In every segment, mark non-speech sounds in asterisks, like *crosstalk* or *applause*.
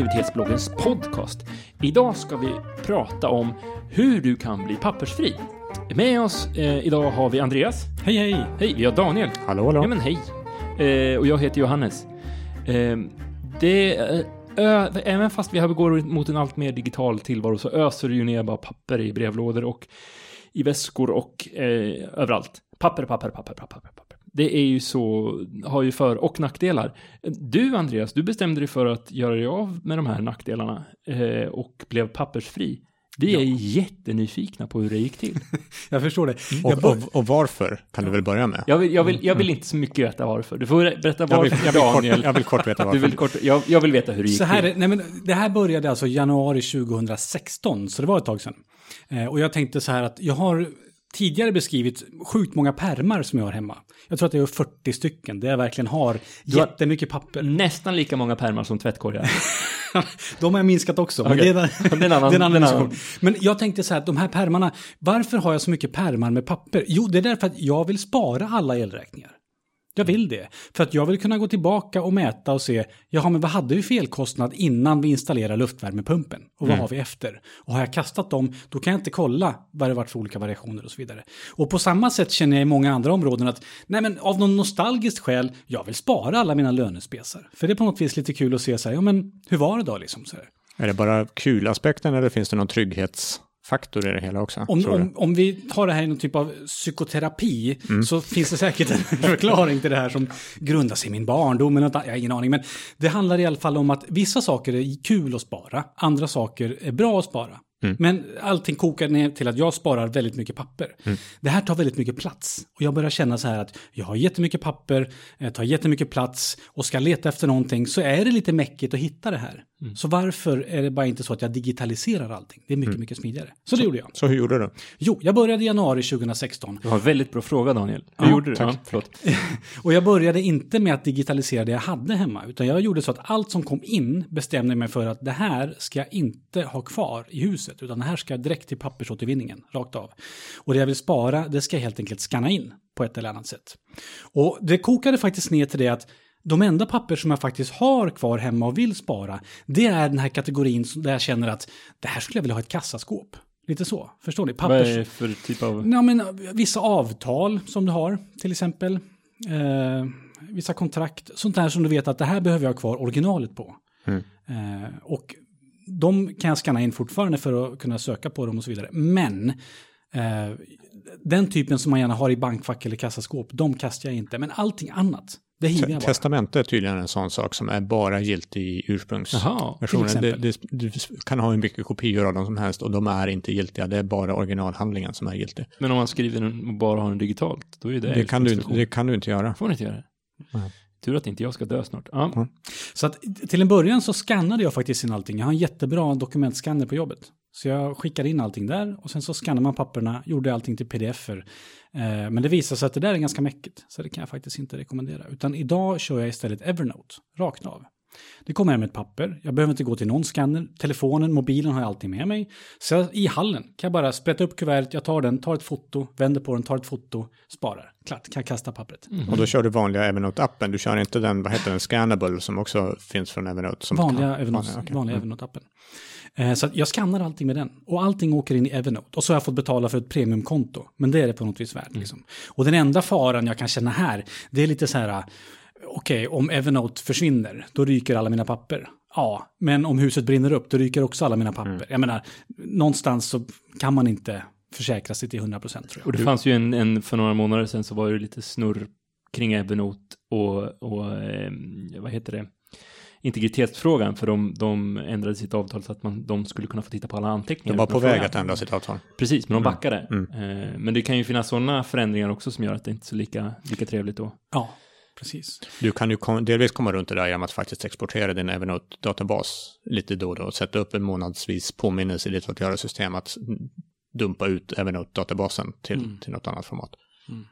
produktivitetsbloggens podcast. Idag ska vi prata om hur du kan bli pappersfri. Med oss eh, idag har vi Andreas. Hej hej! Hej, vi har Daniel. Hallå, hallå. Ja men hej. Eh, och jag heter Johannes. Eh, det, eh, ö, även fast vi har går mot en allt mer digital tillvaro så öser det ju ner bara papper i brevlådor och i väskor och eh, överallt. Papper, papper, papper, papper, papper. Det är ju så, har ju för och nackdelar. Du Andreas, du bestämde dig för att göra dig av med de här nackdelarna eh, och blev pappersfri. Vi är jättenyfikna på hur det gick till. *laughs* Jag förstår det. Och, Jag bör- och, och varför kan du väl börja med? Jag vill, jag vill, jag vill inte så mycket veta varför. Du får berätta Jag vill, varför jag vill, kort, Daniel. jag vill kort veta *laughs* Du varför. vill kort, jag, jag vill veta hur det gick Så här, till. nej men, det här började alltså januari 2016, så det var ett tag sedan. Eh, och jag tänkte så här att jag har tidigare beskrivit sjukt många permar som jag har hemma. Jag tror att det är 40 stycken, där jag verkligen har har- jättemycket papper. Nästan lika många pärmar som tvättkorgar. *laughs* De har jag minskat också. Men Okej. det, är, *laughs* Det är en annan- det är en annan annan. Men jag tänkte så här de här permarna, varför har jag så mycket permar med papper? Jo, det är därför att jag vill spara alla elräkningar. Jag vill det. För att jag vill kunna gå tillbaka och mäta och se, jaha men vad hade vi felkostnad innan vi installerade luftvärmepumpen? Och vad har vi efter? Och har jag kastat dem, då kan jag inte kolla vad det varit för olika variationer och så vidare. Och på samma sätt känner jag i många andra områden att, nej men av någon nostalgiskt skäl, jag vill spara alla mina lönespesar. För det är på något vis lite kul att se så här, ja men hur var det då liksom? Så här. Är det bara kul-aspekten eller finns det någon trygghetsfaktor i det hela också? Om, om, om vi tar det här i någon typ av psykoterapi Mm. så finns det säkert en *laughs* förklaring till det här som grundar sig i min barndom. eller något. Jag har ingen aning. Men det handlar i alla fall om att vissa saker är kul att spara, andra saker är bra att spara. Mm. Men allting kokar ner till att jag sparar väldigt mycket papper. Mm. Det här tar väldigt mycket plats. Och jag börjar känna så här att jag har jättemycket papper, tar jättemycket plats och ska leta efter någonting så är det lite mäckigt att hitta det här. Mm. Så varför är det bara inte så att jag digitaliserar allting? Det är mycket, mycket smidigare. Så det gjorde jag. Så hur gjorde du? Jo, jag började i januari 2016. Du har en väldigt bra fråga Daniel. Hur Ja, gjorde du? tack. Ja. *laughs* Och jag började inte med att digitalisera det jag hade hemma, utan jag gjorde så att allt som kom in bestämde mig för att det här ska jag inte ha kvar i huset, utan det här ska direkt till pappersåtervinningen, rakt av. Och det jag vill spara, det ska jag helt enkelt scanna in på ett eller annat sätt. Och det kokade faktiskt ner till det att de enda papper som jag faktiskt har kvar hemma och vill spara, det är den här kategorin där jag känner att det här skulle jag vilja ha ett kassaskåp. Lite så, förstår ni? Vad Pappers... är det för typ av... Ja, men vissa avtal som du har, till exempel. Eh, vissa kontrakt, sånt där som du vet att det här behöver jag ha kvar originalet på. Mm. Eh, och de kan jag scanna in fortfarande för att kunna söka på dem och så vidare. Men eh, den typen som man gärna har i bankfack eller kassaskåp, de kastar jag inte. Men allting annat, det hivar jag bara. Testamente är tydligen en sån sak som är bara giltig i ursprungsversionen. Det, det, du kan ha hur mycket kopior av dem som helst och de är inte giltiga. Det är bara originalhandlingen som är giltig. Men om man skriver den och bara har den digitalt, då är det Det kan, du, det kan du inte göra. får man inte göra. Nej. Tur att inte jag ska dö snart. Ja. Så att till en början så skannade jag faktiskt in allting. Jag har en jättebra dokumentskanner på jobbet. Så jag skickade in allting där och sen så skannar man papperna, gjorde allting till pdf-er. Eh, men det visar sig att det där är ganska mäckigt, så det kan jag faktiskt inte rekommendera. Utan idag kör jag istället Evernote, rakt av. Det kommer hem ett papper, jag behöver inte gå till någon skanner, telefonen, mobilen har jag alltid med mig. Så i hallen kan jag bara sprätta upp kuvertet, jag tar den, tar ett foto, vänder på den, tar ett foto, sparar. Klart, kan jag kasta pappret. Och då kör du vanliga Evernote-appen. Du kör inte den, vad heter den, Scannable som också finns från Evernote. Som Vanliga kan- Evernote, vanliga Mm. Evernote-appen. Eh, Så jag skannar allting med den. Och allting åker in i Evernote. Och så har jag fått betala för ett premiumkonto. Men det är det på något vis värt. Liksom. Och den enda faran jag kan känna här, det är lite så här, okej, om Evernote försvinner, då ryker alla mina papper. Ja, men om huset brinner upp, då ryker också alla mina papper. Jag menar, någonstans så kan man inte försäkra sig till 100% tror jag. Och det fanns ju en, en, för några månader sedan så var det lite snurr kring Evernote och, och eh, vad heter det? Integritetsfrågan, för de, de ändrade sitt avtal så att man, de skulle kunna få titta på alla anteckningar. De var på väg fråga. att ändra sitt avtal. Precis, men de backade. Mm. Eh, men det kan ju finnas sådana förändringar också som gör att det inte är så lika, lika trevligt då. Ja, precis. Du kan ju kom, delvis komma runt det där genom att faktiskt exportera din Evernote-databas lite då och då och sätta upp en månadsvis påminnelse i ditt göra-system att dumpa ut Evernote-databasen till, Mm. till något annat format. Mm.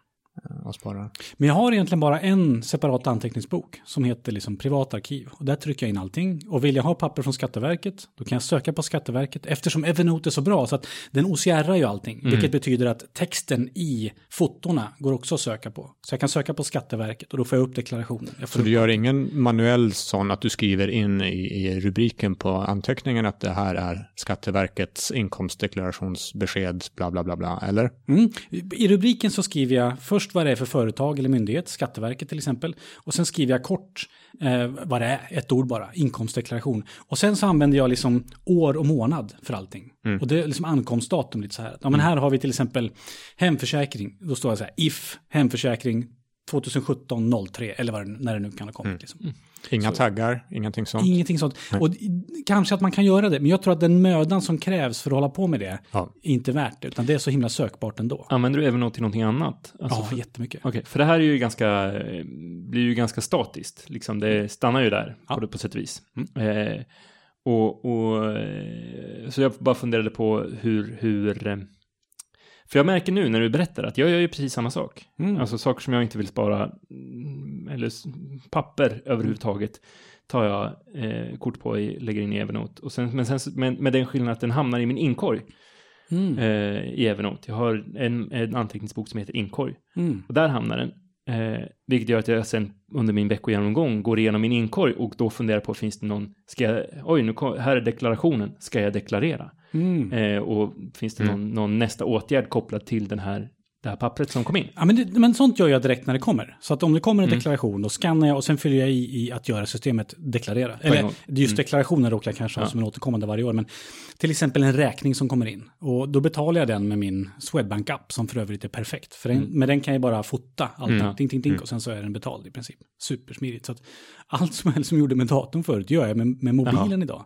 Eh, och sparar. Men jag har egentligen bara en separat anteckningsbok som heter liksom privatarkiv. Och där trycker jag in allting. Och vill jag ha papper från Skatteverket, då kan jag söka på Skatteverket. Eftersom Evernote är så bra, så att den OCR ju allting. Mm. Vilket betyder att texten i fotona går också att söka på. Så jag kan söka på Skatteverket och då får jag upp deklarationen. Jag så du gör ingen manuell sån att du skriver in i, i rubriken på anteckningen att det här är Skatteverkets inkomstdeklarationsbesked, bla bla bla bla, eller? Mm. I rubriken så skriver jag först först vad det är för företag eller myndighet, Skatteverket till exempel. Och sen skriver jag kort eh, vad det är, ett ord bara, inkomstdeklaration. Och sen så använder jag liksom år och månad för allting. Mm. Och det är liksom ankomstdatum lite så här. Ja, men här har vi till exempel hemförsäkring. Då står det så här, if hemförsäkring 2017 03 eller vad det, när det nu kan ha kommit. Mm. Liksom. Mm. Inga så. taggar, ingenting sånt. Ingenting sånt. Nej. Och kanske att man kan göra det, men jag tror att den mödan som krävs för att hålla på med det ja. är inte värt det, utan det är så himla sökbart ändå. Använder du även något till någonting annat? Alltså ja, för, jättemycket. Okej, okay, för det här är ju ganska, blir ju ganska statiskt, liksom det mm. stannar ju där ja. på, på sätt och vis. Mm. Eh, och, och, så jag bara funderade på hur, hur för jag märker nu när du berättar att jag gör ju precis samma sak. Mm. Alltså saker som jag inte vill spara, mm, eller papper överhuvudtaget, tar jag eh, kort på och lägger in i Evernote. Och sen, men sen, med, med den skillnaden att den hamnar i min inkorg. Mm. Eh, i Evernote. Jag har en, en anteckningsbok som heter Inkorg. Mm. Och där hamnar den. Eh, vilket gör att jag sen under min veckogenomgång går igenom min inkorg och då funderar på finns det någon, ska jag, oj nu kom, här är deklarationen, ska jag deklarera? Mm. Eh, och finns det mm. någon, någon, nästa åtgärd kopplad till den här det här pappret som kom in. Ja, men, det, men sånt gör jag direkt när det kommer. Så att om det kommer en mm. deklaration, då skannar jag och sen fyller jag i, i att göra systemet deklarera. Eller just mm. deklarationen råkar jag kanske ja. ha som en återkommande varje år. Men till exempel en räkning som kommer in. Och då betalar jag den med min Swedbank-app som för övrigt är perfekt. För den, mm. Med den kan jag bara fota allt, mm. ding, ding, ding, mm. och sen så är den betald i princip. Supersmidigt. Så att allt som helst *laughs* som gjorde med datorn förut gör jag med, med mobilen Jaha. idag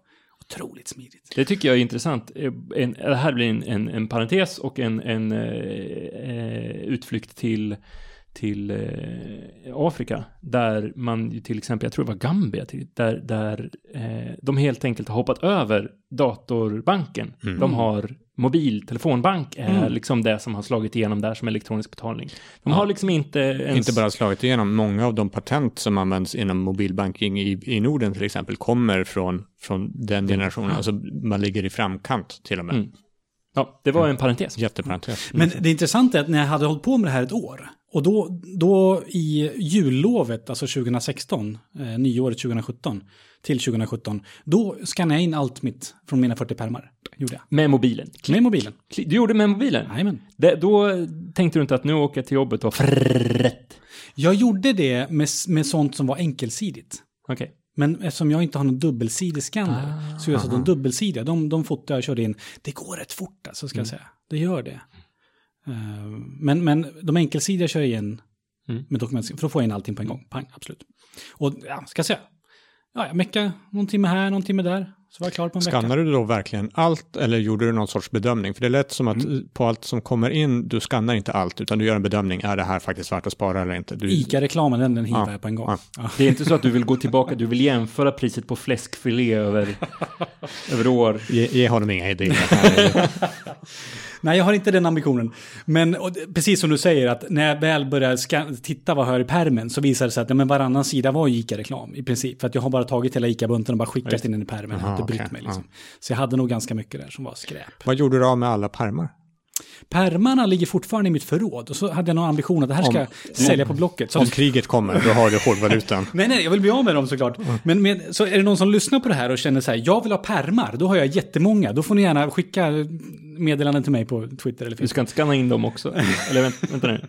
otroligt smidigt. Det tycker jag är intressant. En, det här blir en, en, en parentes och en, en eh, utflykt till till eh, Afrika, där man till exempel, jag tror det var Gambia, där, där eh, de helt enkelt har hoppat över datorbanken. Mm. De har mobiltelefonbank är mm. liksom det som har slagit igenom där som elektronisk betalning. De ja. har liksom inte ens... Inte bara slagit igenom, många av de patent som används inom mobilbanking i, i Norden till exempel kommer från, från den mm. generationen, mm. alltså man ligger i framkant till och med. Mm. Ja, det var en mm. parentes. Jätteparentes. Mm. Men det intressanta är att när jag hade hållit på med det här ett år, och då, då i jullovet, alltså 2016, eh, nyåret 2017, till 2017, då skannade jag in allt mitt från mina 40 permar gjorde jag. Med mobilen? Klick. Med mobilen. Klick. Du gjorde med mobilen? Jajamän. Då tänkte du inte att nu åker jag till jobbet och frrrrrätt? Jag gjorde det med, sånt som var enkelsidigt. Okej. Men eftersom jag inte har någon dubbelsidig scanner så gör jag så att de dubbelsidiga, de, de fotar jag körde in, det går rätt fort alltså ska jag säga. Det gör det. Men, de enkelsidiga kör jag in med dokumentscanner, för då får jag in allting på en gång. Pang, absolut. Och ja, ska jag säga, ja, jag meckade någon timme här, någon timme där. Så var jag klar på en vecka. Skannade du då verkligen allt eller gjorde du någon sorts bedömning? För det lät som att Mm. på allt som kommer in, du skannar inte allt, utan du gör en bedömning, är det här faktiskt värt att spara eller inte? Du, ICA-reklamen, den, den hivar Ja, jag på en gång. ja. Ja. Det är inte så att du vill gå tillbaka, du vill jämföra priset på fläskfilé över, *laughs* över år. ge, ge honom inga idéer. *laughs* Nej, jag har inte den ambitionen. Men och, precis som du säger, att när jag väl börjar ska, titta vad jag har i permen så visar det sig att ja, men varannan sida var ICA-reklam i princip. För att jag har bara tagit hela ICA-bunten och bara skickat in den i permen. Jag har Aha, inte brytt okej, mig liksom. Så jag hade nog ganska mycket där som var skräp. Vad gjorde du av med alla pärmar? Permarna ligger fortfarande i mitt förråd. Och så hade jag någon ambition att det här ska Om- jag sälja på Blocket. Så Om kriget kommer, då har du hårdvalutan. *laughs* Nej, nej, jag vill bli av med dem såklart. Men med, så är det någon som lyssnar på det här och känner så här, jag vill ha permar, då har jag jättemånga. Då får ni gärna skicka meddelanden till mig på Twitter eller Du Facebook. ska inte skanna in dem också? *laughs* Eller vänta, vänta nu.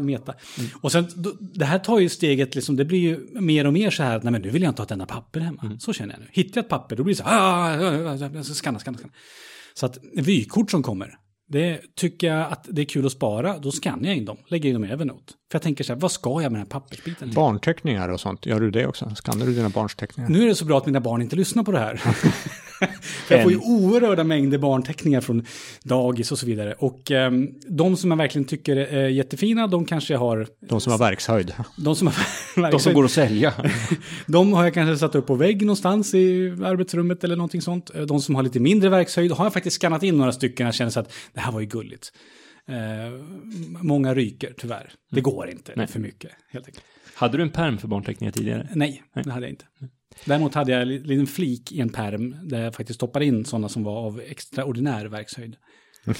Meta. Och sen, då, det här tar ju steget, liksom, det blir ju mer och mer så här, att, nej men nu vill jag inte ha ett enda papper hemma. Så känner jag nu. Hittar jag ett papper, då blir det så här, ah, ah, ah, skanna, skanna, skanna. Så att vykort som kommer, det tycker jag att det är kul att spara, då skannar jag in dem, lägger in dem i Evernote. För jag tänker så här, vad ska jag med den här pappersbiten till? Barnteckningar och sånt, gör du det också? Skannar du dina barns teckningar? Nu är det så bra att mina barn inte lyssnar på det här. *laughs* Jag får ju oerhörda mängder barnteckningar från dagis och så vidare. Och ehm, de som jag verkligen tycker är jättefina, de kanske jag har... De som har verkshöjd. De som, har, *laughs* De som går att sälja. *laughs* de har jag kanske satt upp på vägg någonstans i arbetsrummet eller någonting sånt. De som har lite mindre verkshöjd har jag faktiskt skannat in några stycken. Jag känner så att det här var ju gulligt. Eh, många ryker tyvärr. Det går inte, det är Nej. för mycket helt enkelt. Hade du en perm för barnteckningar tidigare? Nej, Nej. det hade jag inte. Däremot hade jag en liten flik i en perm där jag faktiskt stoppade in sådana som var av extraordinär verkshöjd. *laughs*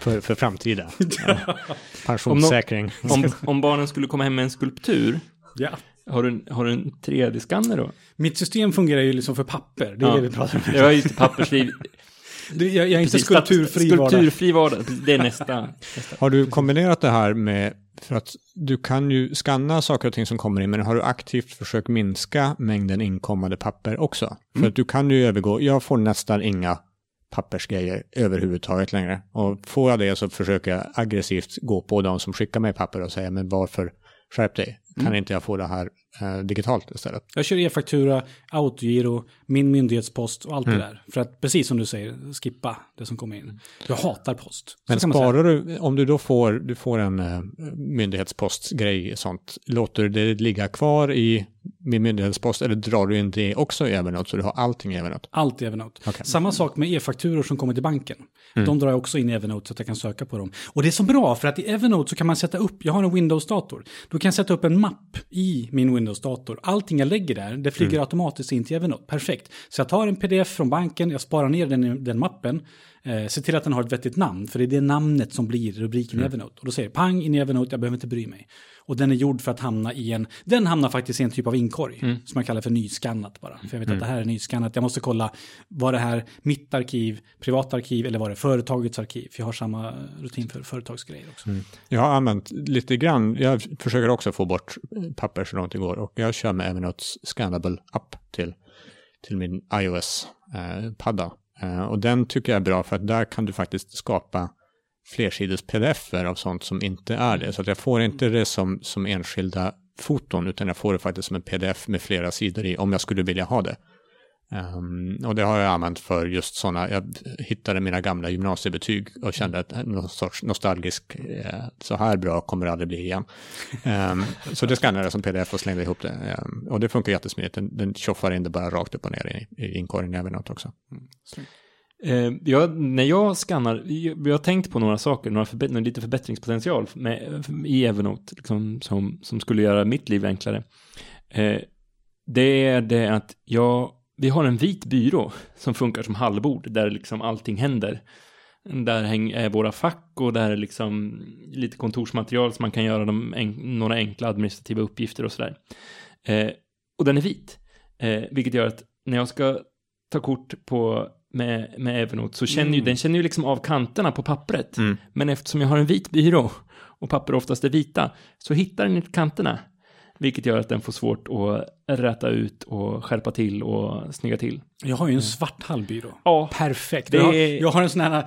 För, för framtiden. *laughs* Ja. Pensionssäkring. Om, om barnen skulle komma hem med en skulptur, Ja. har du, en- har du en 3D-skanner då? Mitt system fungerar ju liksom för papper, det är Ja. det vi pratar om. Det var ju till pappersliv. Det- Jag, jag är inte skulpturfri att- vardag. Skulpturfri vardag, det är nästa. nästa. *laughs* Har du kombinerat det här med, för att du kan ju skanna saker och ting som kommer in, men har du aktivt försökt minska mängden inkommande papper också? För att du kan ju övergå, jag får nästan inga pappersgrejer överhuvudtaget längre. Och får jag det så försöker jag aggressivt gå på de som skickar mig papper och säga, men varför skärp dig? Kan inte jag få det här digitalt istället? Jag kör e-faktura, autogiro, min myndighetspost och allt Mm. det där. För att, precis som du säger, skippa det som kommer in. Jag hatar post. Men sparar du, om du då får, du får en eh, myndighetspostgrej och sånt, låter du det ligga kvar i min myndighetspost eller drar du in det också i Evernote så du har allting i Evernote? Allt i Evernote. Okej. Samma sak med e-fakturor som kommer till banken. Mm. De drar jag också in i Evernote så att jag kan söka på dem. Och det är så bra för att i Evernote så kan man sätta upp, jag har en Windows-dator. Då kan jag sätta upp en mapp i min Windows-dator. Allting jag lägger där, det flyger Mm. automatiskt in till Evernote. Perfekt. Så jag tar en pdf från banken, jag sparar ner den i den mappen. Eh, se till att den har ett vettigt namn, för det är det namnet som blir rubriken Mm. i Evernote. Och då säger det pang in i Evernote, jag behöver inte bry mig. Och den är gjord för att hamna i en, den hamnar faktiskt i en typ av inkorg. Mm. Som jag kallar för nyskannat bara. För jag vet att det här är nyskannat. Jag måste kolla, var det här mitt arkiv, privat arkiv eller var det företagets arkiv? För jag har samma rutin för företagsgrejer också. Jag har använt lite grann, jag försöker också få bort papper så långt det går och jag kör med Evernotes scannable app till, till min iOS-padda. Eh, Eh, och den tycker jag är bra för att där kan du faktiskt skapa flersides pdf-er av sånt som inte är det. Så att jag får inte det som, som enskilda foton utan jag får det faktiskt som en pdf med flera sidor i om jag skulle vilja ha det. Um, och det har jag använt för just sådana, jag hittade mina gamla gymnasiebetyg och kände att någon sorts nostalgisk, eh, så här bra kommer det aldrig bli igen. Um, så det skannade jag som pdf och slängde ihop det. Um, och det funkar jättesmidigt, den, den tjoffar in det bara rakt upp och ner i, i inkorgen i Evernote också. Mm, eh, jag, när jag skannar, jag, jag har tänkt på några saker, några förbätt, lite förbättringspotential med, i Evernote liksom, som, som skulle göra mitt liv enklare. Eh, det är det att jag, vi har en vit byrå som funkar som hallbord där liksom allting händer. Där häng, är våra fack och där är liksom lite kontorsmaterial som man kan göra de en, några enkla administrativa uppgifter och sådär. Eh, och den är vit. Eh, vilket gör att när jag ska ta kort på med, med Evernote så känner ju Mm. den känner ju liksom av kanterna på pappret. Mm. Men eftersom jag har en vit byrå och papper oftast är vita så hittar den inte kanterna. Vilket gör att den får svårt att räta ut och skärpa till och snygga till. Jag har ju en svart hallbyrå. Ja, Perfekt. Det Jag, har, är- jag har en sån här eh,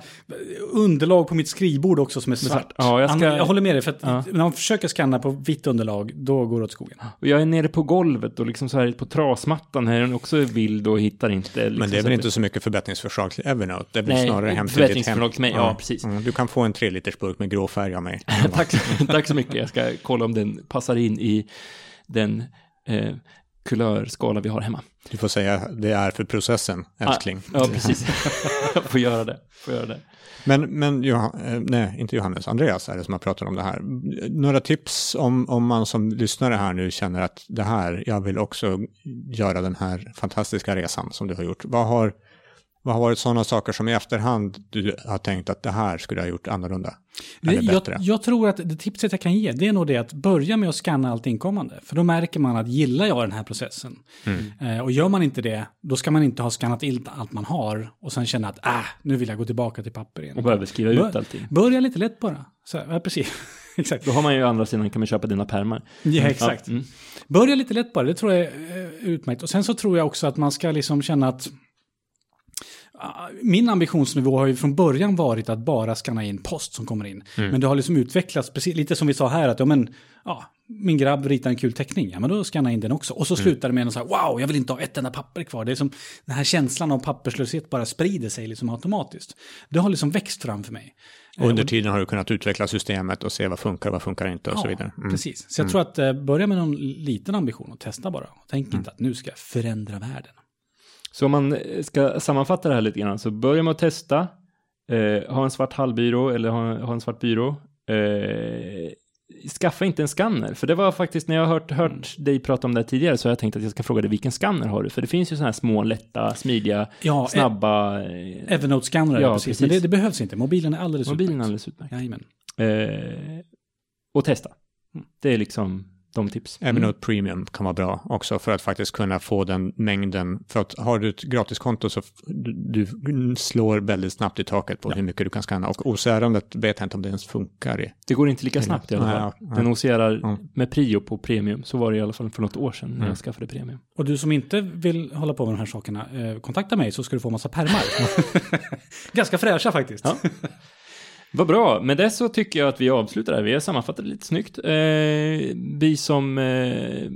underlag på mitt skrivbord också som är svart. svart. Ja, jag ska- jag håller med dig, för att Ja. när man försöker skanna på vitt underlag, då går det åt skogen. och jag är nere på golvet och liksom så här på trasmattan här är den också vild och hittar inte. Liksom Men det är väl inte så mycket förbättringsförslag till Evernote, det är väl Nej, snarare hem till ditt hem. till mig, ja, precis. Mm, du kan få en tre liters burk med grå färg av mig. tack, *laughs* tack så mycket. Jag ska kolla om den passar in i den eh, kulörskala vi har hemma. Du får säga det är för processen, älskling. Ja, precis. Jag *laughs* får göra det. Får göra det. Men, men Johan, eh, nej, inte Johannes, Andreas är det som har pratat om det här. Några tips om, om man som lyssnare här nu känner att det här, jag vill också göra den här fantastiska resan som du har gjort. Vad har, vad har varit sådana saker som i efterhand du har tänkt att det här skulle jag ha gjort annorlunda? Eller jag, bättre? jag tror att det tipset jag kan ge, det är nog det att börja med att scanna allt inkommande. För då märker man att gillar jag den här processen? Eh, och gör man inte det, då ska man inte ha skannat in allt man har och sen känna att äh, nu vill jag gå tillbaka till papper igen. Och behöver skriva ut Bör- allting. Börja lite lätt bara. Så, ja, precis. *laughs* exakt. Då har man ju andra sidan kan man köpa dina pärmar. Ja, exakt. Ja, mm. Börja lite lätt bara, det tror jag är eh, utmärkt. Och sen så tror jag också att man ska liksom känna att Min ambitionsnivå har ju från början varit att bara scanna in post som kommer in. Men det har liksom utvecklats, precis, lite som vi sa här, att ja, men, ja, min grabb ritar en kul teckning, ja men då scannar jag in den också. Och så slutar det med en så här, wow, jag vill inte ha ett enda papper kvar. Det är som den här känslan av papperslöshet bara sprider sig liksom automatiskt. Det har liksom växt fram för mig. Och under tiden har du kunnat utveckla systemet och se vad funkar, vad funkar inte och så vidare. Mm. Precis. Så jag tror att eh, börja med någon liten ambition och testa bara. Tänk inte att nu ska jag förändra världen. Så om man ska sammanfatta det här lite grann så börja med att testa. Eh, ha en svart hallbyrå eller ha, ha en svart byrå. Eh, skaffa inte en skanner, för det var faktiskt när jag hört, hört dig prata om det tidigare så har jag tänkt att jag ska fråga dig vilken skanner har du? För det finns ju sådana här små, lätta, smidiga, Ja, snabba... eh, Evernote-scannare, Ja, precis. precis. Men det, det behövs inte. Mobilen är alldeles Mobilen är utmärkt. alldeles utmärkt. Jajamän. Eh, och testa. Det är liksom de tips. Evernote Premium kan vara bra också för att faktiskt kunna få den mängden. För att har du ett gratiskonto så du, slår väldigt snabbt i taket på hur mycket du kan scanna. Och OCR-andet vet jag inte om det ens funkar i. Det går inte lika snabbt i alla Nej, fall. ja, nej. Den ocerar Mm. med prio på premium. Så var det i alla fall för något år sedan när Mm. jag skaffade premium. Och du som inte vill hålla på med de här sakerna, eh, kontakta mig så ska du få massa pärmar. *laughs* Ganska fräscha faktiskt. Vad bra, med det så tycker jag att vi avslutar här. Vi har sammanfattat det lite snyggt. Eh, vi som eh,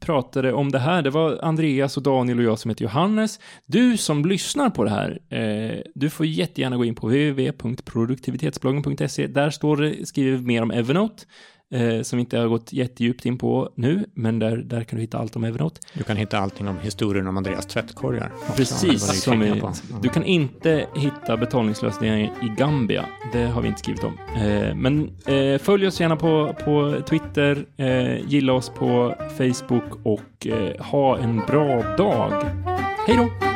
pratade om det här, det var Andreas och Daniel och jag som heter Johannes. Du som lyssnar på det här, eh, du får jättegärna gå in på www.produktivitetsbloggen.se. Där står det, skriver vi mer om Evernote. Eh, som vi inte har gått jättedjupt in på nu, men där, där kan du hitta allt om Evernote. Du kan hitta allting om historien om Andreas tvättkorgar. Precis, som vi, du kan inte hitta betalningslösningar i Gambia. Det har vi inte skrivit om. Eh, men eh, följ oss gärna på, på Twitter, eh, gilla oss på Facebook och eh, ha en bra dag. Hej då!